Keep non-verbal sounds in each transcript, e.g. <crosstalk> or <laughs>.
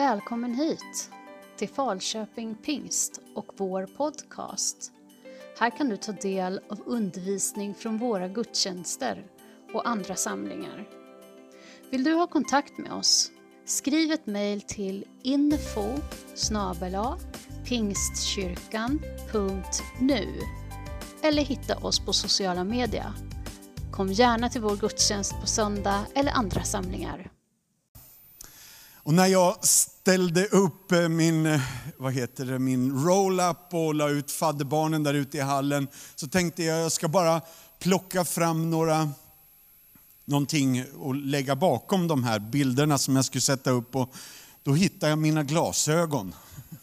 Välkommen hit till Falköping Pingst och vår podcast. Här kan du ta del av undervisning från våra gudstjänster och andra samlingar. Vill du ha kontakt med oss? Skriv ett mejl till info pingstkyrkan.nu eller hitta oss på sociala medier. Kom gärna till vår gudstjänst på söndag eller andra samlingar. Och när jag ställde upp eh, min, eh, vad heter det, min roll-up och la ut fadderbarnen där ute i hallen så tänkte jag jag ska bara plocka fram några någonting och lägga bakom de här bilderna som jag skulle sätta upp. Och då hittade jag mina glasögon.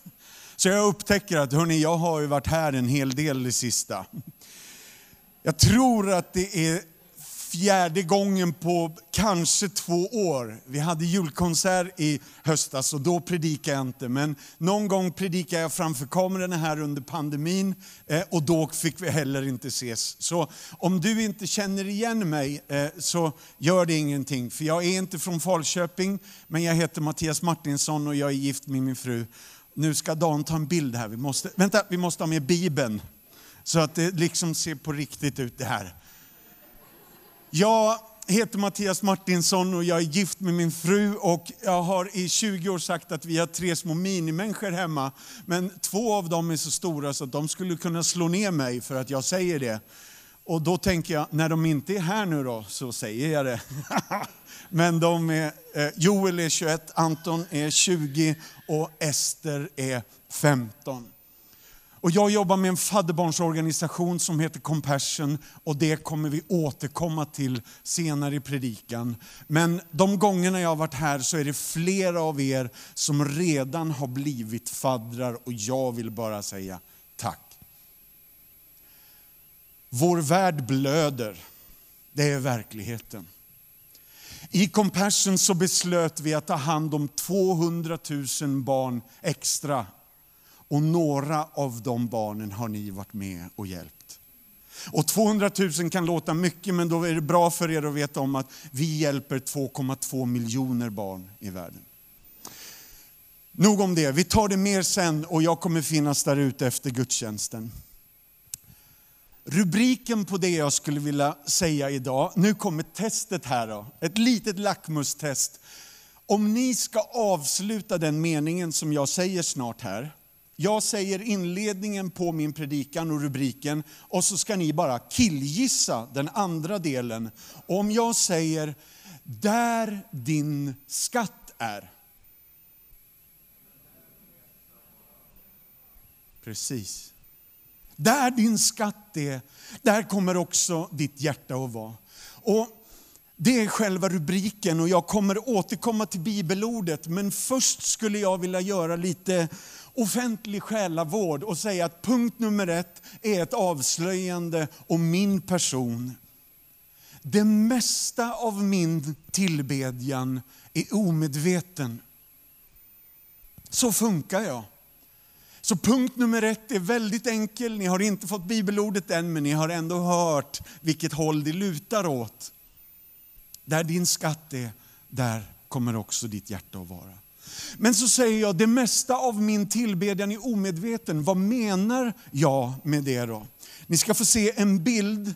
<laughs> Så jag upptäcker att hörni, jag har ju varit här en hel del det sista. Jag tror att det är fjärde gången på kanske två år. Vi hade julkonsert i höstas och då predikade jag inte. Men någon gång predikade jag framför kamerorna här under pandemin eh, och då fick vi heller inte ses. Så om du inte känner igen mig eh, så gör det ingenting. För jag är inte från Falköping, men jag heter Mattias Martinsson och jag är gift med min fru. Nu ska Dan ta en bild här. Vi måste, vänta, vi måste ha med Bibeln. Så att det liksom ser på riktigt ut det här. Jag heter Mattias Martinsson och jag är gift med min fru och jag har i 20 år sagt att vi har tre små minimänniskor hemma. Men två av dem är så stora så att de skulle kunna slå ner mig för att jag säger det. Och då tänker jag, när de inte är här nu då, så säger jag det. <laughs> Men de är, eh, Joel är 21, Anton är 20 och Ester är 15. Och jag jobbar med en fadderbarnsorganisation som heter Compassion och det kommer vi återkomma till senare i predikan. Men de gångerna jag har varit här så är det flera av er som redan har blivit faddrar och jag vill bara säga tack. Vår värld blöder, det är verkligheten. I Compassion så beslöt vi att ta hand om 200 000 barn extra och några av de barnen har ni varit med och hjälpt. Och 200 000 kan låta mycket, men då är det bra för er att veta om att vi hjälper 2,2 miljoner barn i världen. Nog om det, vi tar det mer sen och jag kommer finnas där ute efter gudstjänsten. Rubriken på det jag skulle vilja säga idag, nu kommer testet här då, ett litet lackmustest. Om ni ska avsluta den meningen som jag säger snart här, jag säger inledningen på min predikan och rubriken och så ska ni bara killgissa den andra delen. Om jag säger, där din skatt är. Precis. Där din skatt är, där kommer också ditt hjärta att vara. Och det är själva rubriken och jag kommer återkomma till bibelordet. Men först skulle jag vilja göra lite offentlig själavård och säga att punkt nummer ett är ett avslöjande om min person. Det mesta av min tillbedjan är omedveten. Så funkar jag. Så punkt nummer ett är väldigt enkel. Ni har inte fått bibelordet än, men ni har ändå hört vilket håll det lutar åt. Där din skatt är, där kommer också ditt hjärta att vara. Men så säger jag, det mesta av min tillbedjan är omedveten. Vad menar jag med det då? Ni ska få se en bild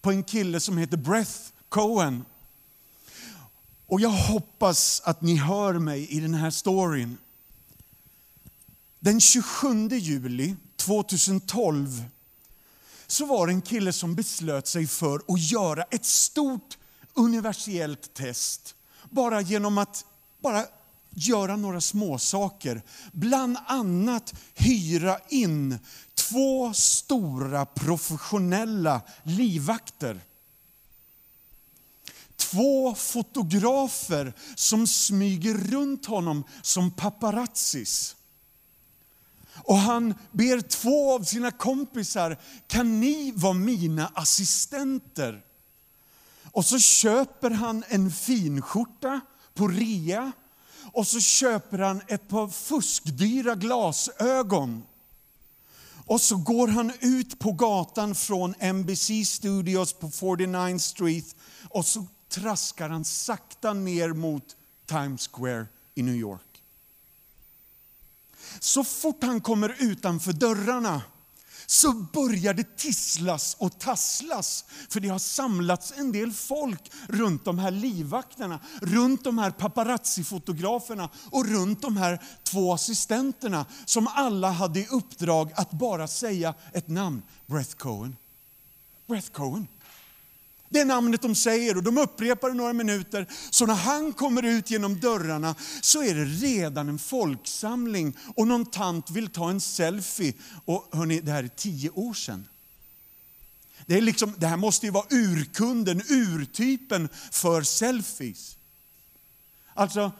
på en kille som heter Breath Cohen. Och jag hoppas att ni hör mig i den här storyn. Den 27 juli 2012 så var det en kille som beslöt sig för att göra ett stort universellt test. Bara genom att bara göra några småsaker. Bland annat hyra in två stora professionella livvakter. Två fotografer som smyger runt honom som paparazzis. Och han ber två av sina kompisar, kan ni vara mina assistenter? Och så köper han en finskjorta på rea och så köper han ett par fuskdyra glasögon. Och så går han ut på gatan från NBC Studios på 49 Street och så traskar han sakta ner mot Times Square i New York. Så fort han kommer utanför dörrarna så börjar det tisslas och tasslas. För det har samlats en del folk runt de här livvakterna, runt de här paparazzi-fotograferna och runt de här två assistenterna som alla hade i uppdrag att bara säga ett namn, Breath Cohen. Breath Cohen. Det är namnet de säger och de upprepar det några minuter. Så när han kommer ut genom dörrarna så är det redan en folksamling och någon tant vill ta en selfie. Och hörni, det här är tio år sedan. Det, är liksom, det här måste ju vara urkunden, urtypen för selfies. Alltså,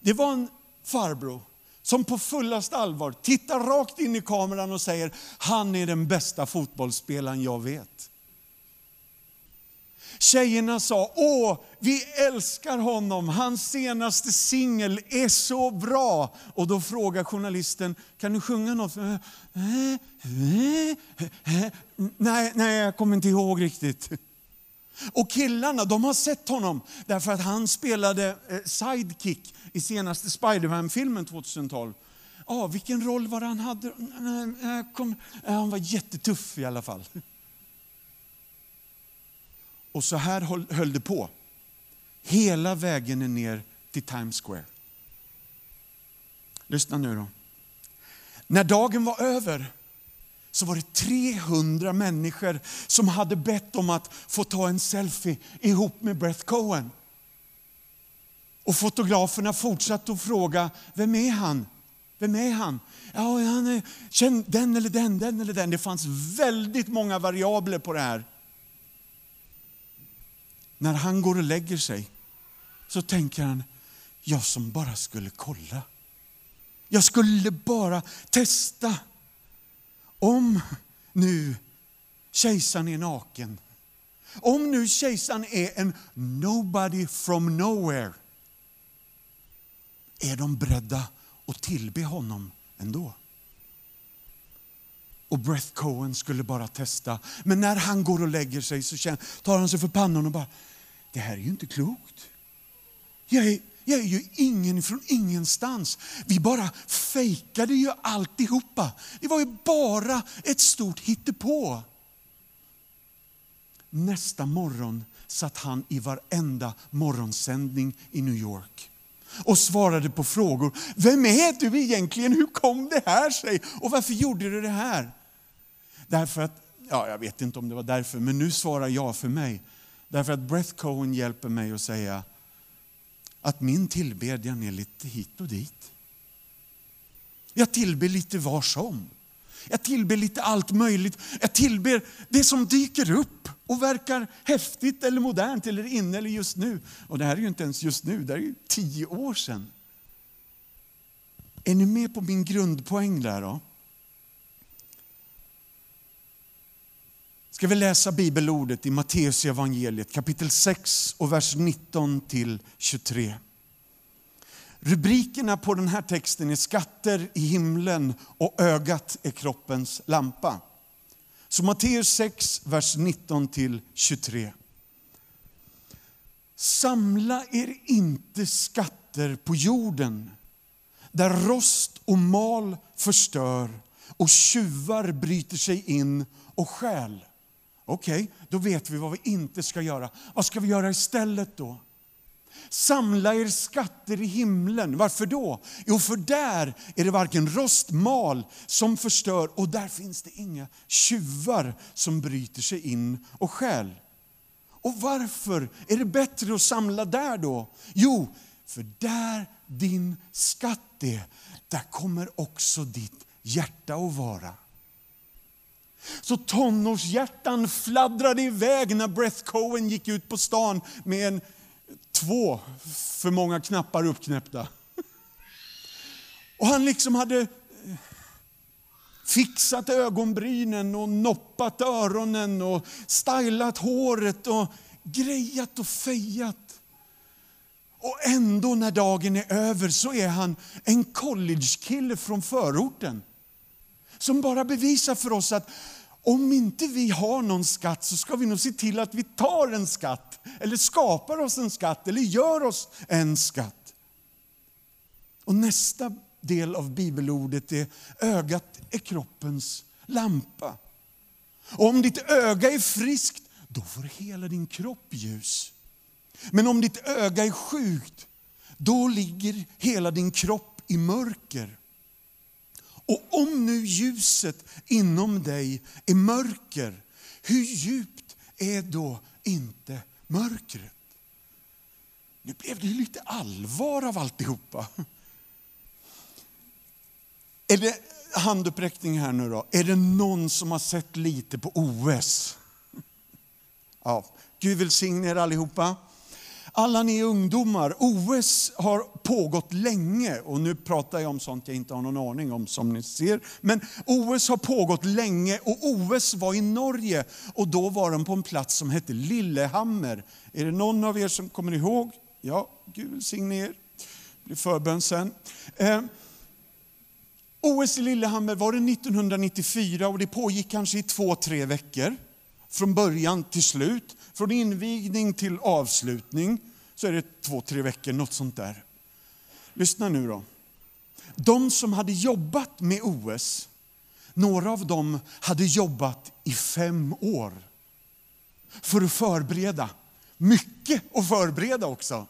det var en farbror som på fullast allvar tittar rakt in i kameran och säger, han är den bästa fotbollsspelaren jag vet. Tjejerna sa, åh, vi älskar honom, hans senaste singel är så bra. Och då frågar journalisten, kan du sjunga något? <laughs> Nej, nej, jag kommer inte ihåg riktigt. Och killarna de har sett honom därför att han spelade eh, sidekick i senaste Spiderman-filmen 2012. Ja, vilken roll var det han hade? Eh, eh, kom, han var jättetuff i alla fall. Och så här höll det på. Hela vägen ner till Times Square. Lyssna nu då. När dagen var över så var det 300 människor som hade bett om att få ta en selfie ihop med Brett Cohen. Och fotograferna fortsatte att fråga, vem är han? Vem är han? Ja, han är känd, den eller den, den eller den. Det fanns väldigt många variabler på det här. När han går och lägger sig så tänker han, jag som bara skulle kolla. Jag skulle bara testa. Om nu kejsaren är naken, om nu kejsaren är en nobody from nowhere, är de beredda att tillbe honom ändå? Och Breath Cohen skulle bara testa. Men när han går och lägger sig så tar han sig för pannan och bara, det här är ju inte klokt. Jag är, jag är ju ingen från ingenstans. Vi bara fejkade ju alltihopa. Det var ju bara ett stort hittepå. Nästa morgon satt han i varenda morgonsändning i New York och svarade på frågor. Vem är du egentligen? Hur kom det här sig? Och varför gjorde du det här? Därför att, ja, jag vet inte om det var därför, men nu svarar jag för mig. Därför att Breath Cohen hjälper mig att säga att min tillbedjan är lite hit och dit. Jag tillber lite var som. Jag tillber lite allt möjligt. Jag tillber det som dyker upp och verkar häftigt eller modernt eller inne eller just nu. Och det här är ju inte ens just nu, det här är ju tio år sedan. Är ni med på min grundpoäng där då? Ska vi läsa bibelordet i Matteus evangeliet kapitel 6 och vers 19 till 23. Rubrikerna på den här texten är skatter i himlen och ögat är kroppens lampa. Så Matteus 6, vers 19 till 23. Samla er inte skatter på jorden där rost och mal förstör och tjuvar bryter sig in och stjäl. Okej, okay, då vet vi vad vi inte ska göra. Vad ska vi göra istället då? Samla er skatter i himlen. Varför då? Jo, för där är det varken rostmal som förstör och där finns det inga tjuvar som bryter sig in och stjäl. Och varför är det bättre att samla där då? Jo, för där din skatt är, där kommer också ditt hjärta att vara. Så tonårshjärtan fladdrade iväg när Breath Cohen gick ut på stan med en två för många knappar uppknäppta. Och han liksom hade eh, fixat ögonbrynen och noppat öronen och stylat håret och grejat och fejat. Och ändå när dagen är över så är han en collegekille från förorten. Som bara bevisar för oss att om inte vi har någon skatt så ska vi nog se till att vi tar en skatt, eller skapar oss en skatt, eller gör oss en skatt. Och nästa del av bibelordet är ögat är kroppens lampa. Och om ditt öga är friskt, då får hela din kropp ljus. Men om ditt öga är sjukt, då ligger hela din kropp i mörker. Och om nu ljuset inom dig är mörker, hur djupt är då inte mörkret? Nu blev det lite allvar av alltihopa. Är det handuppräckning här nu då? Är det någon som har sett lite på OS? Ja, Gud välsigne er allihopa. Alla ni ungdomar, OS har pågått länge och nu pratar jag om sånt jag inte har någon aning om som ni ser. Men OS har pågått länge och OS var i Norge och då var de på en plats som hette Lillehammer. Är det någon av er som kommer ihåg? Ja, Gud välsigne er. Blir förbön sen. Eh, OS i Lillehammer var det 1994 och det pågick kanske i två, tre veckor. Från början till slut. Från invigning till avslutning så är det två, tre veckor, något sånt där. Lyssna nu då. De som hade jobbat med OS, några av dem hade jobbat i fem år. För att förbereda. Mycket att förbereda också.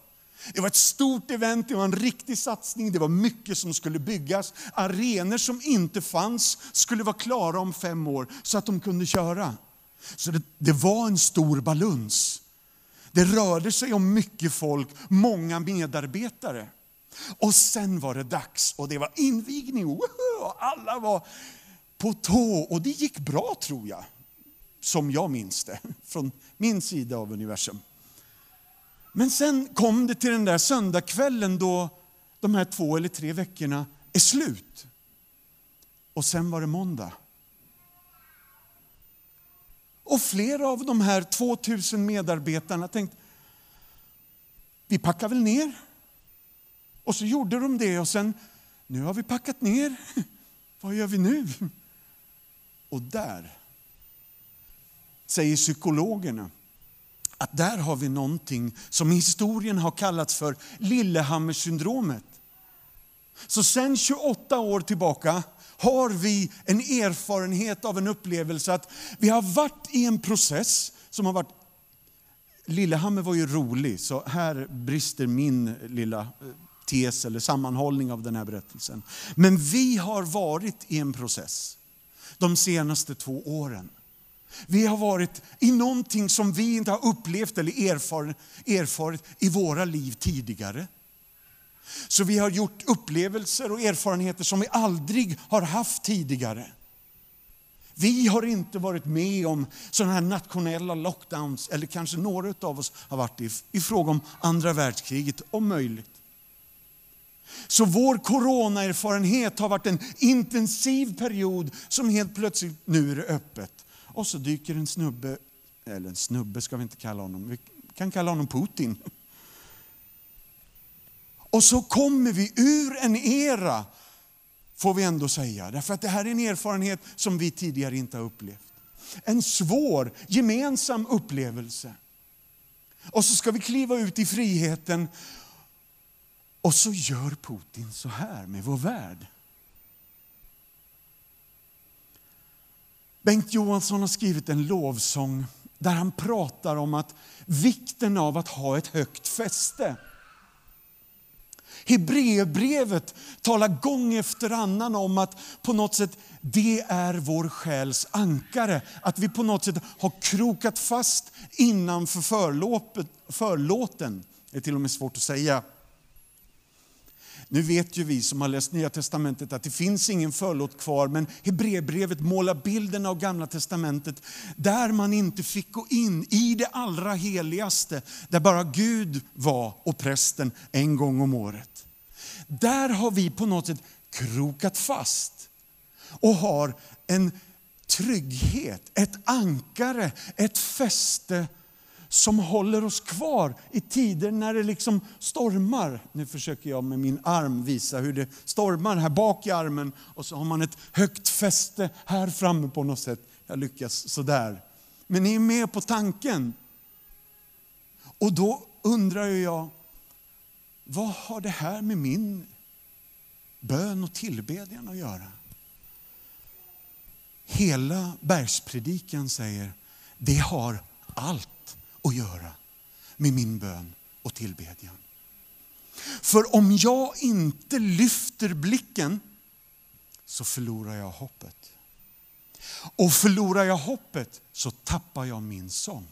Det var ett stort event, det var en riktig satsning, det var mycket som skulle byggas. Arenor som inte fanns skulle vara klara om fem år så att de kunde köra. Så det, det var en stor baluns. Det rörde sig om mycket folk, många medarbetare. Och sen var det dags och det var invigning. Och alla var på tå och det gick bra tror jag. Som jag minns det, <laughs> från min sida av universum. Men sen kom det till den där söndagskvällen då de här två eller tre veckorna är slut. Och sen var det måndag. Och flera av de här 2000 medarbetarna tänkte, vi packar väl ner. Och så gjorde de det och sen, nu har vi packat ner. <laughs> Vad gör vi nu? Och där säger psykologerna att där har vi någonting som i historien har kallats för Lillehammersyndromet. Så sen 28 år tillbaka har vi en erfarenhet av en upplevelse att vi har varit i en process som har varit Lillehammer var ju rolig, så här brister min lilla eh, tes eller sammanhållning av den här berättelsen. Men vi har varit i en process de senaste två åren. Vi har varit i någonting som vi inte har upplevt eller erfarit i våra liv tidigare. Så vi har gjort upplevelser och erfarenheter som vi aldrig har haft tidigare. Vi har inte varit med om sådana här nationella lockdowns, eller kanske några av oss har varit i, i fråga om andra världskriget, om möjligt. Så vår coronaerfarenhet har varit en intensiv period som helt plötsligt nu är öppet. Och så dyker en snubbe, eller en snubbe ska vi inte kalla honom, vi kan kalla honom Putin. Och så kommer vi ur en era, får vi ändå säga. Därför att det här är en erfarenhet som vi tidigare inte har upplevt. En svår gemensam upplevelse. Och så ska vi kliva ut i friheten och så gör Putin så här med vår värld. Bengt Johansson har skrivit en lovsång där han pratar om att vikten av att ha ett högt fäste. Hebreerbrevet talar gång efter annan om att på något sätt det är vår själs ankare. Att vi på något sätt har krokat fast innanför förlåten. Det är till och med svårt att säga. Nu vet ju vi som har läst Nya Testamentet att det finns ingen förlåt kvar, men Hebreerbrevet målar bilden av Gamla Testamentet där man inte fick gå in i det allra heligaste, där bara Gud var och prästen en gång om året. Där har vi på något sätt krokat fast och har en trygghet, ett ankare, ett fäste som håller oss kvar i tider när det liksom stormar. Nu försöker jag med min arm visa hur det stormar här bak i armen och så har man ett högt fäste här framme på något sätt. Jag lyckas sådär. Men ni är med på tanken. Och då undrar jag, vad har det här med min bön och tillbedjan att göra? Hela bergspredikan säger, det har allt att göra med min bön och tillbedjan. För om jag inte lyfter blicken så förlorar jag hoppet. Och förlorar jag hoppet så tappar jag min sång.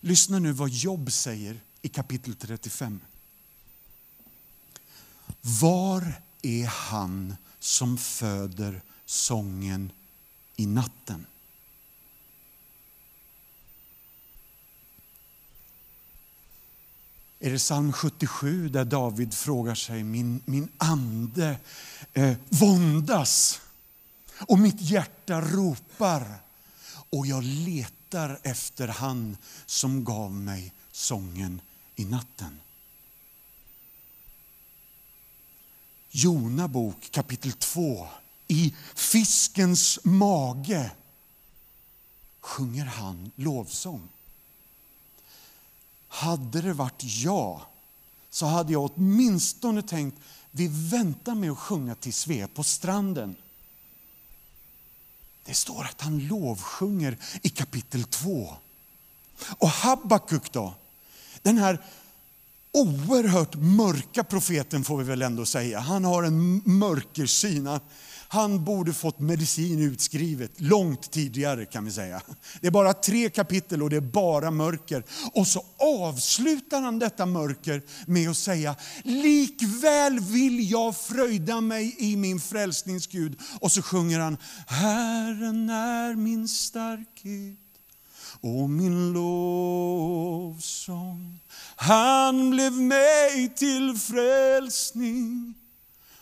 Lyssna nu vad Job säger i kapitel 35. Var är han som föder sången i natten? Är det psalm 77 där David frågar sig, min, min ande eh, våndas och mitt hjärta ropar och jag letar efter han som gav mig sången i natten. Jona bok kapitel 2. I fiskens mage sjunger han lovsång. Hade det varit jag så hade jag åtminstone tänkt vi väntar med att sjunga tills vi är på stranden. Det står att han lovsjunger i kapitel 2. Och Habakuk då? Den här oerhört mörka profeten får vi väl ändå säga. Han har en mörkersyn. Han borde fått medicin utskrivet långt tidigare kan vi säga. Det är bara tre kapitel och det är bara mörker. Och så avslutar han detta mörker med att säga, likväl vill jag fröjda mig i min frälsningsgud. Och så sjunger han, Herren är min starkhet och min lovsång. Han blev mig till frälsning.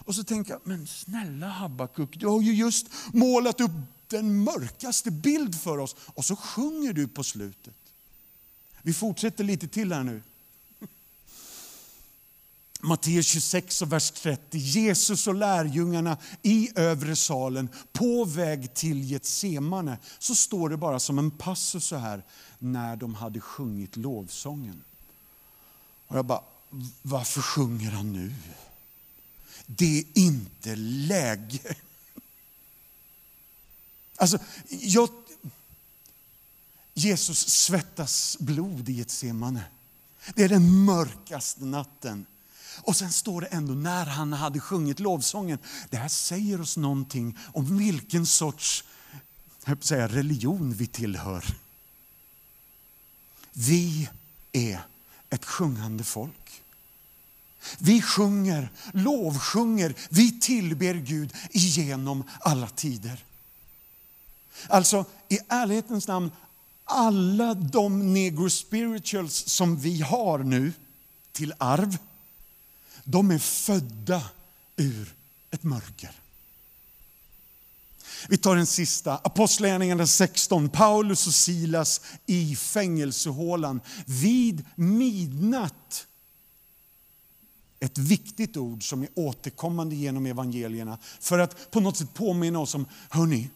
Och så tänker jag, men snälla Habakuk, du har ju just målat upp den mörkaste bild för oss. Och så sjunger du på slutet. Vi fortsätter lite till här nu. <laughs> Matteus 26 och vers 30. Jesus och lärjungarna i övre salen på väg till Getsemane. Så står det bara som en passus så här, när de hade sjungit lovsången. Och jag bara, varför sjunger han nu? Det är inte läge. Alltså, jag, Jesus svettas blod i ett semane. Det är den mörkaste natten. Och sen står det ändå när han hade sjungit lovsången. Det här säger oss någonting om vilken sorts jag säga, religion vi tillhör. Vi är ett sjungande folk. Vi sjunger, lovsjunger, vi tillber Gud genom alla tider. Alltså, i ärlighetens namn, alla de negro spirituals som vi har nu till arv, de är födda ur ett mörker. Vi tar den sista, Apostlagärningarna 16. Paulus och Silas i fängelsehålan vid midnatt. Ett viktigt ord som är återkommande genom evangelierna för att på något sätt påminna oss om, hörni,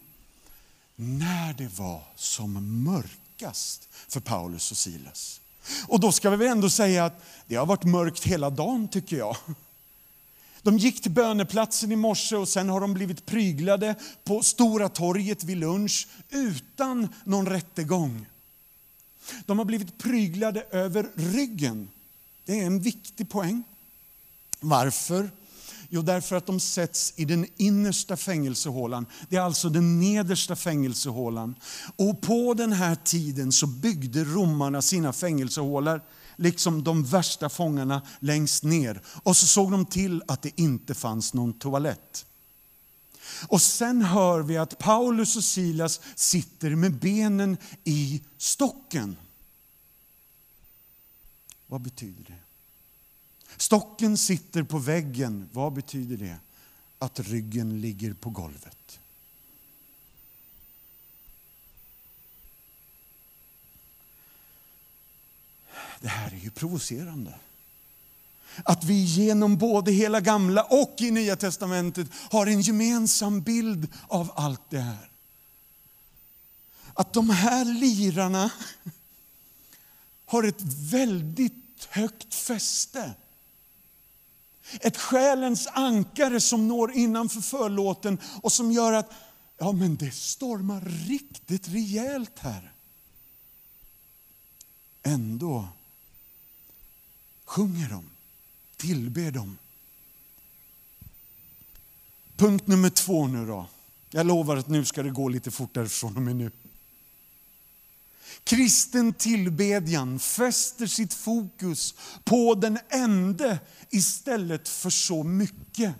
när det var som mörkast för Paulus och Silas. Och då ska vi väl ändå säga att det har varit mörkt hela dagen tycker jag. De gick till böneplatsen i morse och sen har de blivit pryglade på Stora torget vid lunch utan någon rättegång. De har blivit pryglade över ryggen. Det är en viktig poäng. Varför? Jo, därför att de sätts i den innersta fängelsehålan. Det är alltså den nedersta fängelsehålan. Och på den här tiden så byggde romarna sina fängelsehålor liksom de värsta fångarna längst ner. Och så såg de till att det inte fanns någon toalett. Och sen hör vi att Paulus och Silas sitter med benen i stocken. Vad betyder det? Stocken sitter på väggen. Vad betyder det? Att ryggen ligger på golvet. Det här är ju provocerande. Att vi genom både hela gamla och i nya testamentet har en gemensam bild av allt det här. Att de här lirarna <laughs> har ett väldigt högt fäste. Ett själens ankare som når innanför förlåten och som gör att ja, men det stormar riktigt rejält här. Ändå sjunger de, tillber dem. Punkt nummer två nu då. Jag lovar att nu ska det gå lite fortare från och med nu. Kristen tillbedjan fäster sitt fokus på den ende istället för så mycket.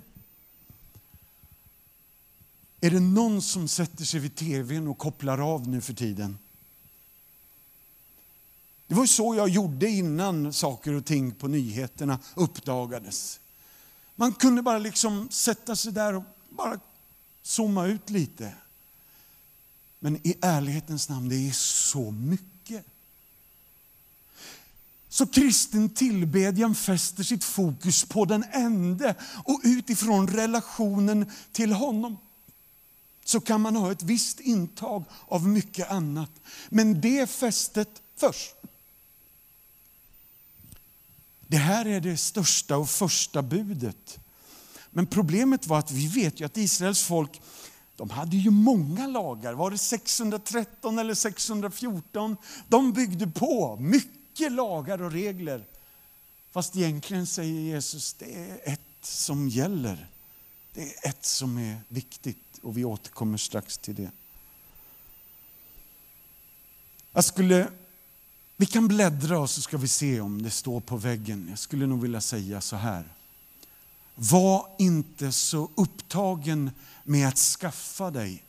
Är det någon som sätter sig vid tvn och kopplar av nu för tiden? Det var så jag gjorde innan saker och ting på nyheterna uppdagades. Man kunde bara liksom sätta sig där och bara zooma ut lite. Men i ärlighetens namn, det är så mycket. Så kristen tillbedjan fäster sitt fokus på den ende och utifrån relationen till honom så kan man ha ett visst intag av mycket annat. Men det fästet först. Det här är det största och första budet. Men problemet var att vi vet ju att Israels folk de hade ju många lagar. Var det 613 eller 614? De byggde på mycket lagar och regler. Fast egentligen säger Jesus, det är ett som gäller. Det är ett som är viktigt och vi återkommer strax till det. Jag skulle, vi kan bläddra och så ska vi se om det står på väggen. Jag skulle nog vilja säga så här. Var inte så upptagen med att skaffa dig,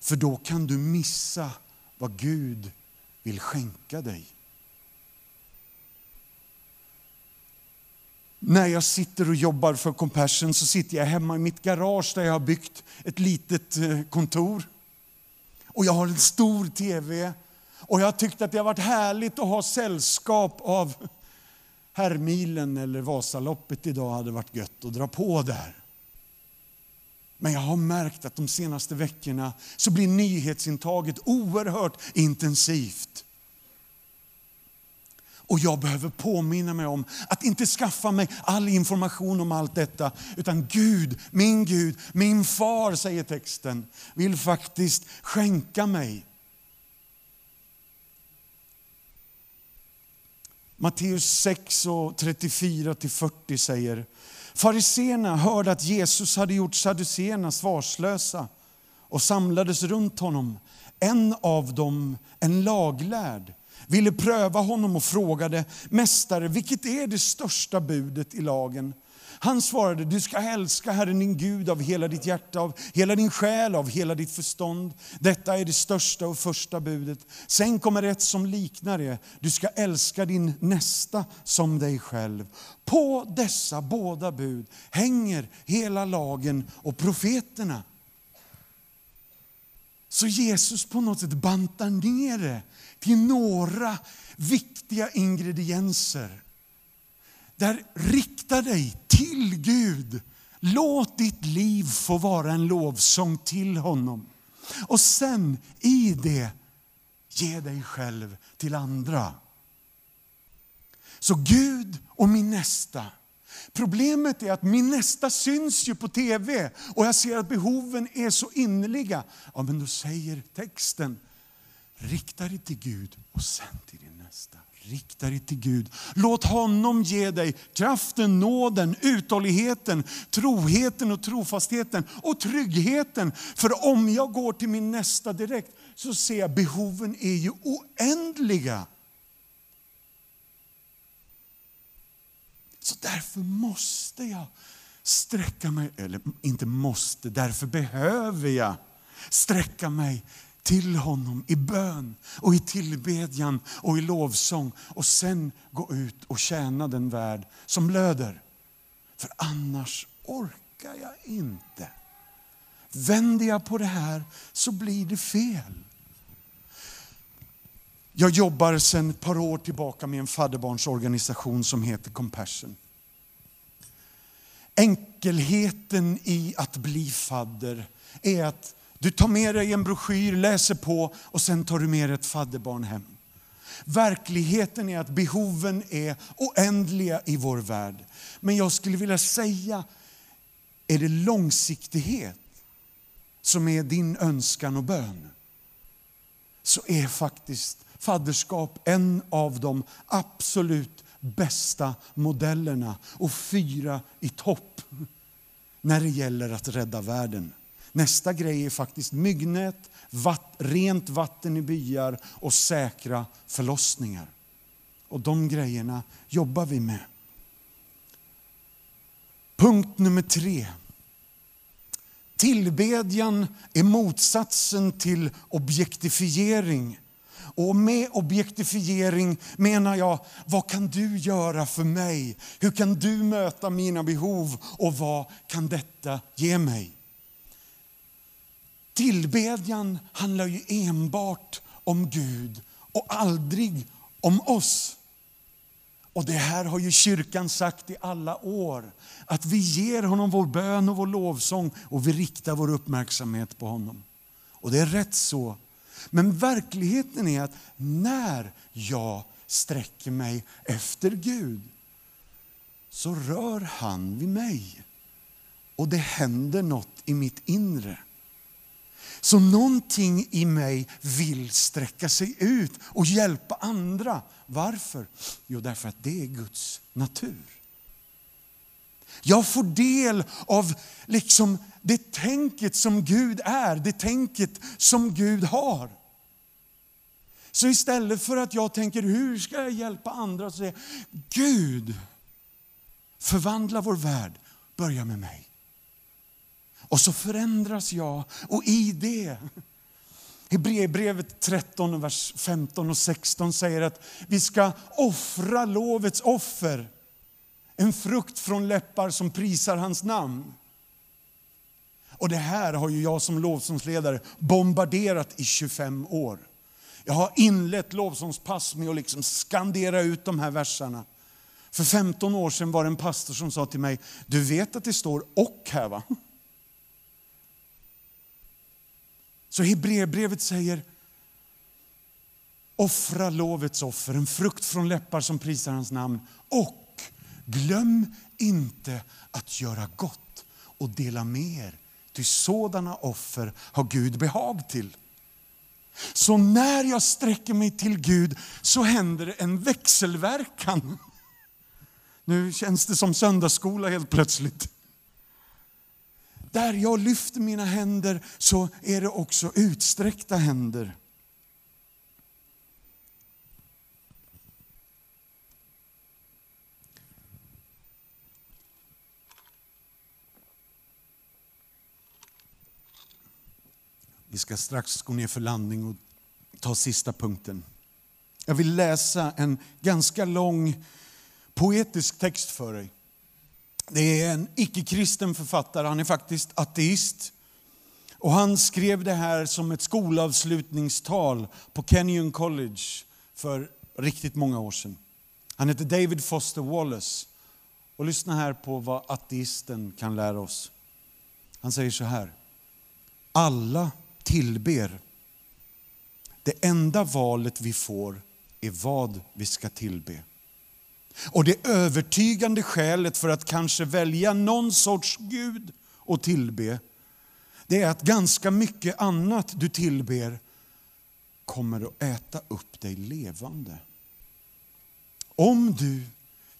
för då kan du missa vad Gud vill skänka dig. När jag sitter och jobbar för Compassion så sitter jag hemma i mitt garage där jag har byggt ett litet eh, kontor. Och jag har en stor TV. Och jag har tyckt att det har varit härligt att ha sällskap av Herrmilen eller Vasaloppet idag hade varit gött att dra på där. Men jag har märkt att de senaste veckorna så blir nyhetsintaget oerhört intensivt. Och jag behöver påminna mig om att inte skaffa mig all information om allt detta. Utan Gud, min Gud, min far, säger texten, vill faktiskt skänka mig Matteus 6 och 34-40 säger Fariséerna hörde att Jesus hade gjort saduceerna svarslösa och samlades runt honom. En av dem, en laglärd, ville pröva honom och frågade Mästare, vilket är det största budet i lagen? Han svarade, du ska älska Herren din Gud av hela ditt hjärta, av hela din själ, av hela ditt förstånd. Detta är det största och första budet. Sen kommer ett som liknar det. Du ska älska din nästa som dig själv. På dessa båda bud hänger hela lagen och profeterna. Så Jesus på något sätt bantar ner det till några viktiga ingredienser där rikta dig till Gud. Låt ditt liv få vara en lovsång till honom. Och sen i det, ge dig själv till andra. Så Gud och min nästa. Problemet är att min nästa syns ju på tv och jag ser att behoven är så innerliga. Ja, men då säger texten, rikta dig till Gud och sen till din nästa. Rikta dig till Gud. Låt honom ge dig kraften, nåden, uthålligheten, troheten och trofastheten och tryggheten. För om jag går till min nästa direkt så ser jag behoven är ju oändliga. Så därför måste jag sträcka mig, eller inte måste, därför behöver jag sträcka mig till honom i bön och i tillbedjan och i lovsång och sen gå ut och tjäna den värld som blöder. För annars orkar jag inte. Vänder jag på det här så blir det fel. Jag jobbar sedan ett par år tillbaka med en fadderbarnsorganisation som heter Compassion. Enkelheten i att bli fadder är att du tar med dig en broschyr, läser på och sen tar du med dig ett fadderbarn hem. Verkligheten är att behoven är oändliga i vår värld. Men jag skulle vilja säga, är det långsiktighet som är din önskan och bön, så är faktiskt fadderskap en av de absolut bästa modellerna och fyra i topp när det gäller att rädda världen. Nästa grej är faktiskt myggnät, vatt, rent vatten i byar och säkra förlossningar. Och de grejerna jobbar vi med. Punkt nummer tre. Tillbedjan är motsatsen till objektifiering. Och med objektifiering menar jag, vad kan du göra för mig? Hur kan du möta mina behov och vad kan detta ge mig? Tillbedjan handlar ju enbart om Gud och aldrig om oss. Och det här har ju kyrkan sagt i alla år. Att vi ger honom vår bön och vår lovsång och vi riktar vår uppmärksamhet på honom. Och det är rätt så. Men verkligheten är att när jag sträcker mig efter Gud så rör han vid mig. Och det händer något i mitt inre. Så någonting i mig vill sträcka sig ut och hjälpa andra. Varför? Jo, därför att det är Guds natur. Jag får del av liksom det tänket som Gud är, det tänket som Gud har. Så istället för att jag tänker hur ska jag hjälpa andra, så säger jag Gud, förvandla vår värld, börja med mig. Och så förändras jag och i det Hebreerbrevet 13, vers 15 och 16 säger att vi ska offra lovets offer. En frukt från läppar som prisar hans namn. Och det här har ju jag som lovsångsledare bombarderat i 25 år. Jag har inlett lovsångspass med att liksom skandera ut de här verserna. För 15 år sedan var det en pastor som sa till mig, du vet att det står och här va? Så Hebreerbrevet säger, offra lovets offer, en frukt från läppar som prisar hans namn. Och glöm inte att göra gott och dela med er. Ty sådana offer har Gud behag till. Så när jag sträcker mig till Gud så händer det en växelverkan. Nu känns det som söndagsskola helt plötsligt. Där jag lyfter mina händer så är det också utsträckta händer. Vi ska strax gå ner för landning och ta sista punkten. Jag vill läsa en ganska lång poetisk text för dig. Det är en icke-kristen författare, han är faktiskt ateist. Och han skrev det här som ett skolavslutningstal på Kenyon College för riktigt många år sedan. Han heter David Foster Wallace. Och lyssna här på vad ateisten kan lära oss. Han säger så här. Alla tillber. Det enda valet vi får är vad vi ska tillbe. Och det övertygande skälet för att kanske välja någon sorts Gud och tillbe, det är att ganska mycket annat du tillber kommer att äta upp dig levande. Om du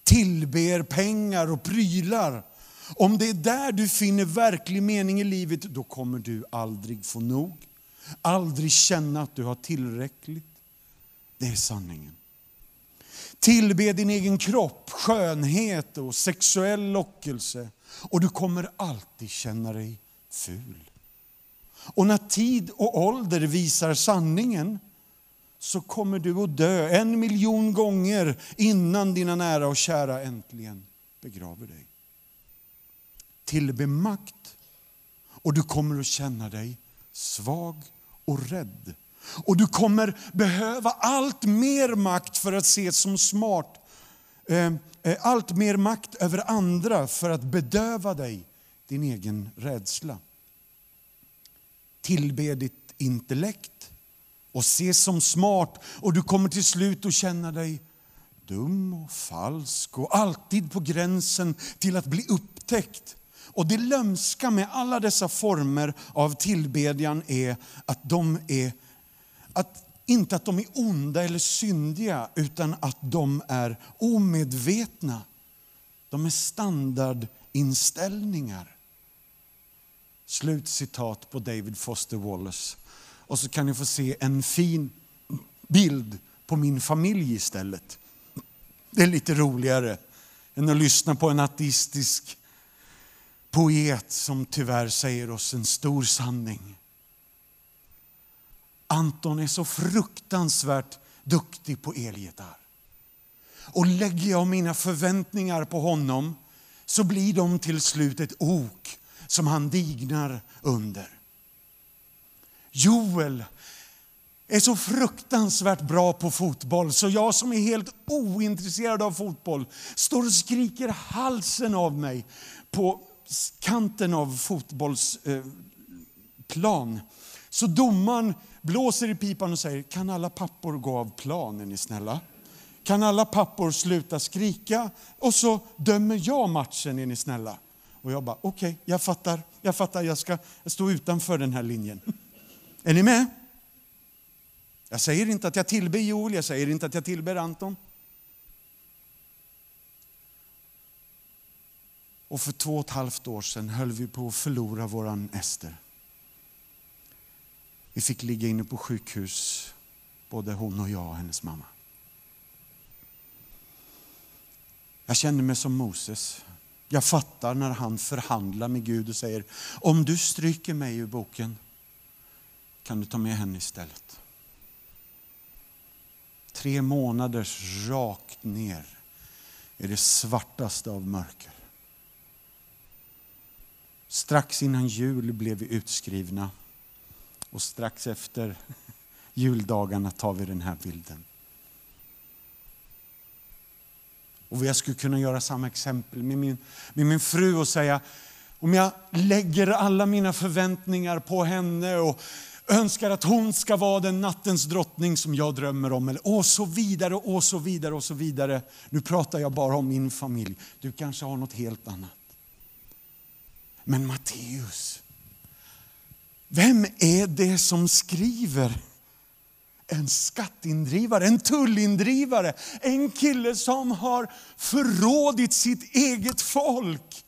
tillber pengar och prylar, om det är där du finner verklig mening i livet, då kommer du aldrig få nog. Aldrig känna att du har tillräckligt. Det är sanningen. Tillbe din egen kropp, skönhet och sexuell lockelse. Och du kommer alltid känna dig ful. Och när tid och ålder visar sanningen så kommer du att dö en miljon gånger innan dina nära och kära äntligen begraver dig. Tillbe makt och du kommer att känna dig svag och rädd. Och du kommer behöva allt mer makt för att ses som smart. Eh, eh, allt mer makt över andra för att bedöva dig, din egen rädsla. Tillbe ditt intellekt och ses som smart och du kommer till slut att känna dig dum och falsk och alltid på gränsen till att bli upptäckt. Och det lömska med alla dessa former av tillbedjan är att de är, att, inte att de är onda eller syndiga, utan att de är omedvetna. De är standardinställningar. Slutcitat på David Foster Wallace. Och så kan ni få se en fin bild på min familj istället. Det är lite roligare än att lyssna på en ateistisk poet som tyvärr säger oss en stor sanning. Anton är så fruktansvärt duktig på elgitarr. Och lägger jag mina förväntningar på honom så blir de till slut ett ok som han dignar under. Joel är så fruktansvärt bra på fotboll så jag som är helt ointresserad av fotboll står och skriker halsen av mig på kanten av fotbollsplan. Så domaren blåser i pipan och säger, kan alla pappor gå av plan är ni snälla? Kan alla pappor sluta skrika? Och så dömer jag matchen är ni snälla? Och jag bara, okej, okay, jag fattar, jag fattar, jag ska stå utanför den här linjen. Är ni med? Jag säger inte att jag tillber Joel, jag säger inte att jag tillber Anton. Och för två och ett halvt år sedan höll vi på att förlora våran Ester. Vi fick ligga inne på sjukhus, både hon och jag och hennes mamma. Jag kände mig som Moses. Jag fattar när han förhandlar med Gud och säger, om du stryker mig ur boken kan du ta med henne istället. Tre månaders rakt ner i det svartaste av mörker. Strax innan jul blev vi utskrivna och strax efter <laughs> juldagarna tar vi den här bilden. Och jag skulle kunna göra samma exempel med min, med min fru och säga, om jag lägger alla mina förväntningar på henne och önskar att hon ska vara den nattens drottning som jag drömmer om. Eller, och så vidare och så vidare och så vidare. Nu pratar jag bara om min familj. Du kanske har något helt annat. Men Matteus, vem är det som skriver? En skatteindrivare, en tullindrivare, en kille som har förrådit sitt eget folk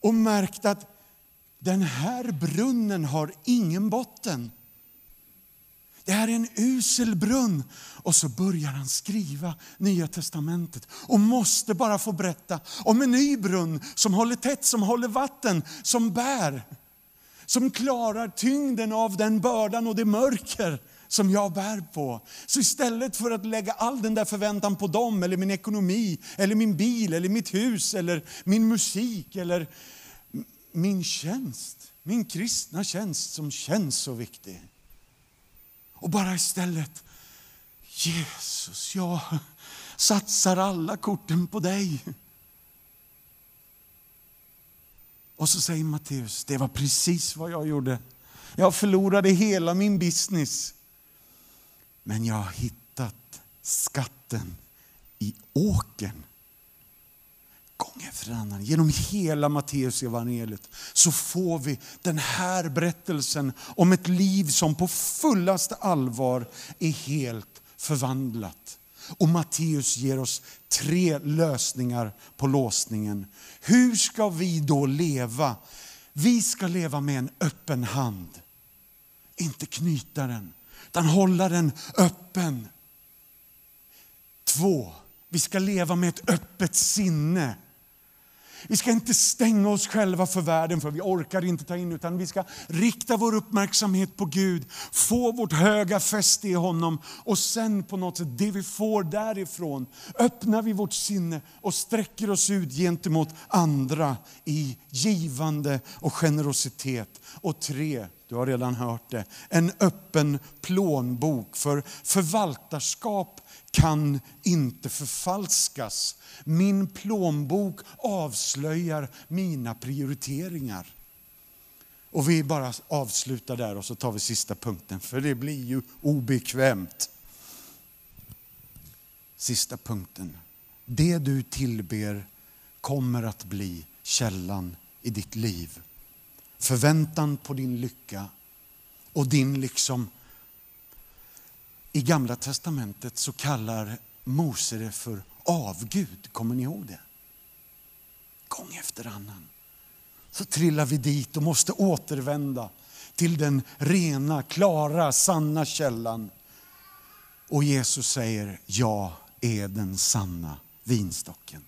och märkt att den här brunnen har ingen botten. Det här är en usel brunn. Och så börjar han skriva Nya testamentet och måste bara få berätta om en ny brunn som håller tätt, som håller vatten, som bär. Som klarar tyngden av den bördan och det mörker som jag bär på. Så istället för att lägga all den där förväntan på dem, eller min ekonomi, eller min bil, eller mitt hus, eller min musik, eller min tjänst, min kristna tjänst som känns så viktig. Och bara istället, Jesus, jag satsar alla korten på dig. Och så säger Matteus, det var precis vad jag gjorde. Jag förlorade hela min business. Men jag har hittat skatten i åken gång efter annan, genom hela Matteus evangeliet så får vi den här berättelsen om ett liv som på fullaste allvar är helt förvandlat. Och Matteus ger oss tre lösningar på låsningen. Hur ska vi då leva? Vi ska leva med en öppen hand. Inte knyta den, utan hålla den öppen. Två, vi ska leva med ett öppet sinne. Vi ska inte stänga oss själva för världen, för vi orkar inte ta in, utan vi ska rikta vår uppmärksamhet på Gud, få vårt höga fäste i honom och sen på något sätt, det vi får därifrån, öppnar vi vårt sinne och sträcker oss ut gentemot andra i givande och generositet. Och tre, du har redan hört det, en öppen plånbok för förvaltarskap kan inte förfalskas. Min plånbok avslöjar mina prioriteringar. Och vi bara avslutar där och så tar vi sista punkten, för det blir ju obekvämt. Sista punkten. Det du tillber kommer att bli källan i ditt liv. Förväntan på din lycka och din liksom... I Gamla Testamentet så kallar Mose det för avgud. Kommer ni ihåg det? Gång efter annan så trillar vi dit och måste återvända till den rena, klara, sanna källan. Och Jesus säger, jag är den sanna vinstocken.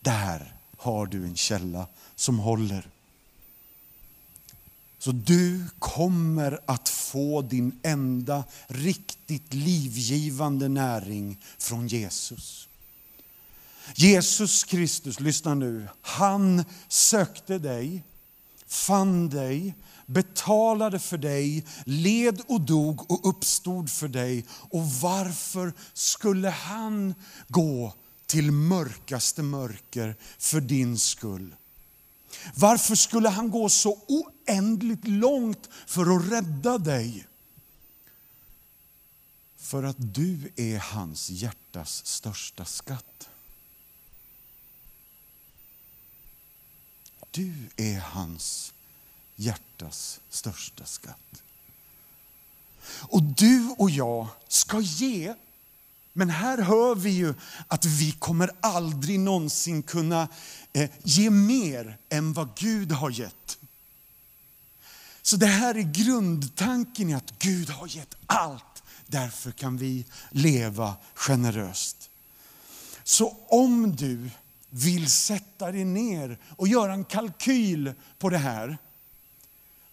Där har du en källa som håller. Så du kommer att få din enda riktigt livgivande näring från Jesus. Jesus Kristus, lyssna nu, han sökte dig, fann dig, betalade för dig, led och dog och uppstod för dig. Och varför skulle han gå till mörkaste mörker för din skull? Varför skulle han gå så oändligt långt för att rädda dig? För att du är hans hjärtas största skatt. Du är hans hjärtas största skatt. Och du och jag ska ge. Men här hör vi ju att vi kommer aldrig någonsin kunna eh, ge mer än vad Gud har gett. Så det här är grundtanken i att Gud har gett allt. Därför kan vi leva generöst. Så om du vill sätta dig ner och göra en kalkyl på det här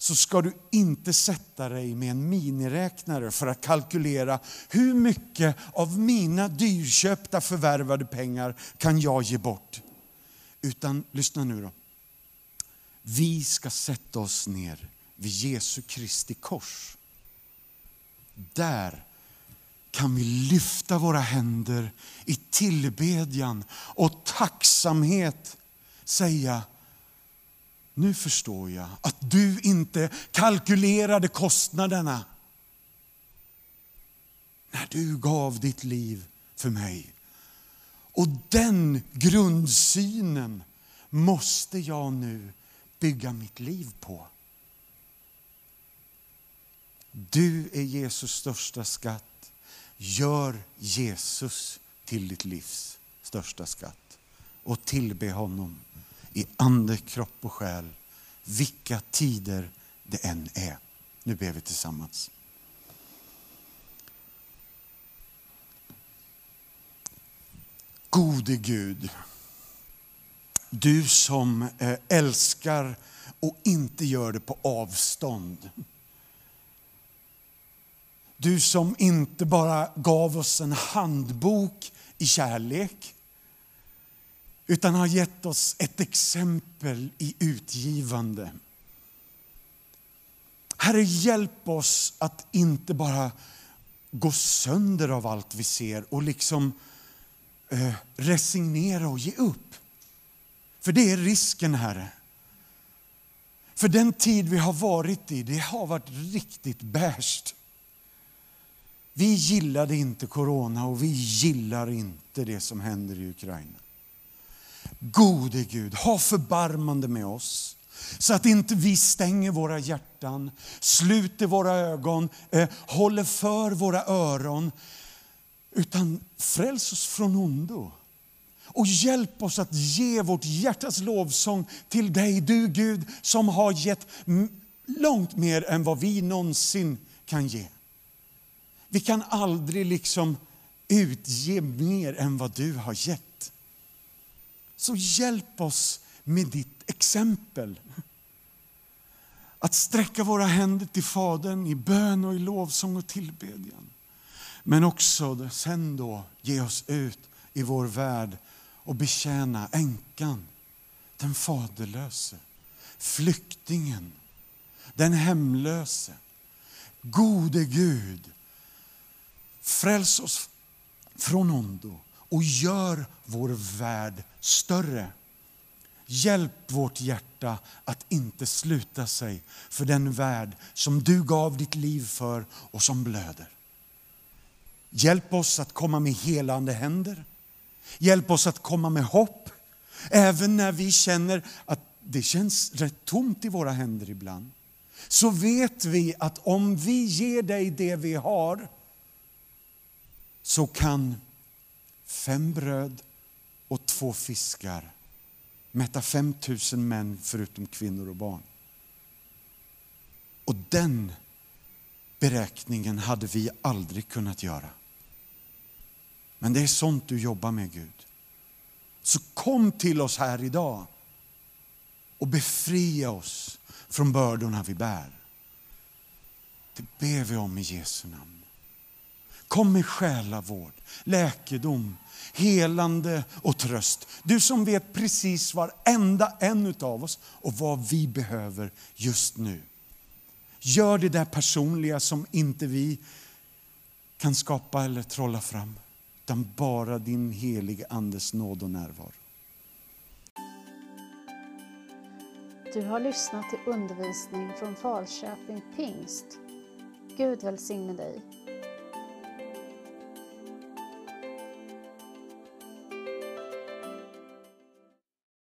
så ska du inte sätta dig med en miniräknare för att kalkylera hur mycket av mina dyrköpta förvärvade pengar kan jag ge bort. Utan, lyssna nu då. Vi ska sätta oss ner vid Jesu Kristi kors. Där kan vi lyfta våra händer i tillbedjan och tacksamhet säga nu förstår jag att du inte kalkylerade kostnaderna när du gav ditt liv för mig. Och den grundsynen måste jag nu bygga mitt liv på. Du är Jesus största skatt. Gör Jesus till ditt livs största skatt och tillbe honom i ande, kropp och själ, vilka tider det än är. Nu ber vi tillsammans. Gode Gud, du som eh, älskar och inte gör det på avstånd. Du som inte bara gav oss en handbok i kärlek, utan har gett oss ett exempel i utgivande. Herre, hjälp oss att inte bara gå sönder av allt vi ser och liksom eh, resignera och ge upp. För det är risken, Herre. För den tid vi har varit i, det har varit riktigt bärst. Vi gillade inte corona och vi gillar inte det som händer i Ukraina. Gode Gud, ha förbarmande med oss så att inte vi stänger våra hjärtan, sluter våra ögon, eh, håller för våra öron. Utan fräls oss från ondo. Och hjälp oss att ge vårt hjärtas lovsång till dig, du Gud som har gett långt mer än vad vi någonsin kan ge. Vi kan aldrig liksom utge mer än vad du har gett. Så hjälp oss med ditt exempel. Att sträcka våra händer till Fadern i bön och i lovsång och tillbedjan. Men också sen då ge oss ut i vår värld och betjäna änkan, den faderlöse, flyktingen, den hemlöse. Gode Gud, fräls oss från ondo och gör vår värld större. Hjälp vårt hjärta att inte sluta sig för den värld som du gav ditt liv för och som blöder. Hjälp oss att komma med helande händer. Hjälp oss att komma med hopp. Även när vi känner att det känns rätt tomt i våra händer ibland. Så vet vi att om vi ger dig det vi har så kan fem bröd och två fiskar mätta fem tusen män förutom kvinnor och barn. Och den beräkningen hade vi aldrig kunnat göra. Men det är sånt du jobbar med Gud. Så kom till oss här idag och befria oss från bördorna vi bär. Det ber vi om i Jesu namn. Kom med själavård, läkedom, helande och tröst. Du som vet precis varenda en av oss och vad vi behöver just nu. Gör det där personliga som inte vi kan skapa eller trolla fram, utan bara din helige Andes nåd och närvaro. Du har lyssnat till undervisning från Falköping Pingst. Gud välsigne dig.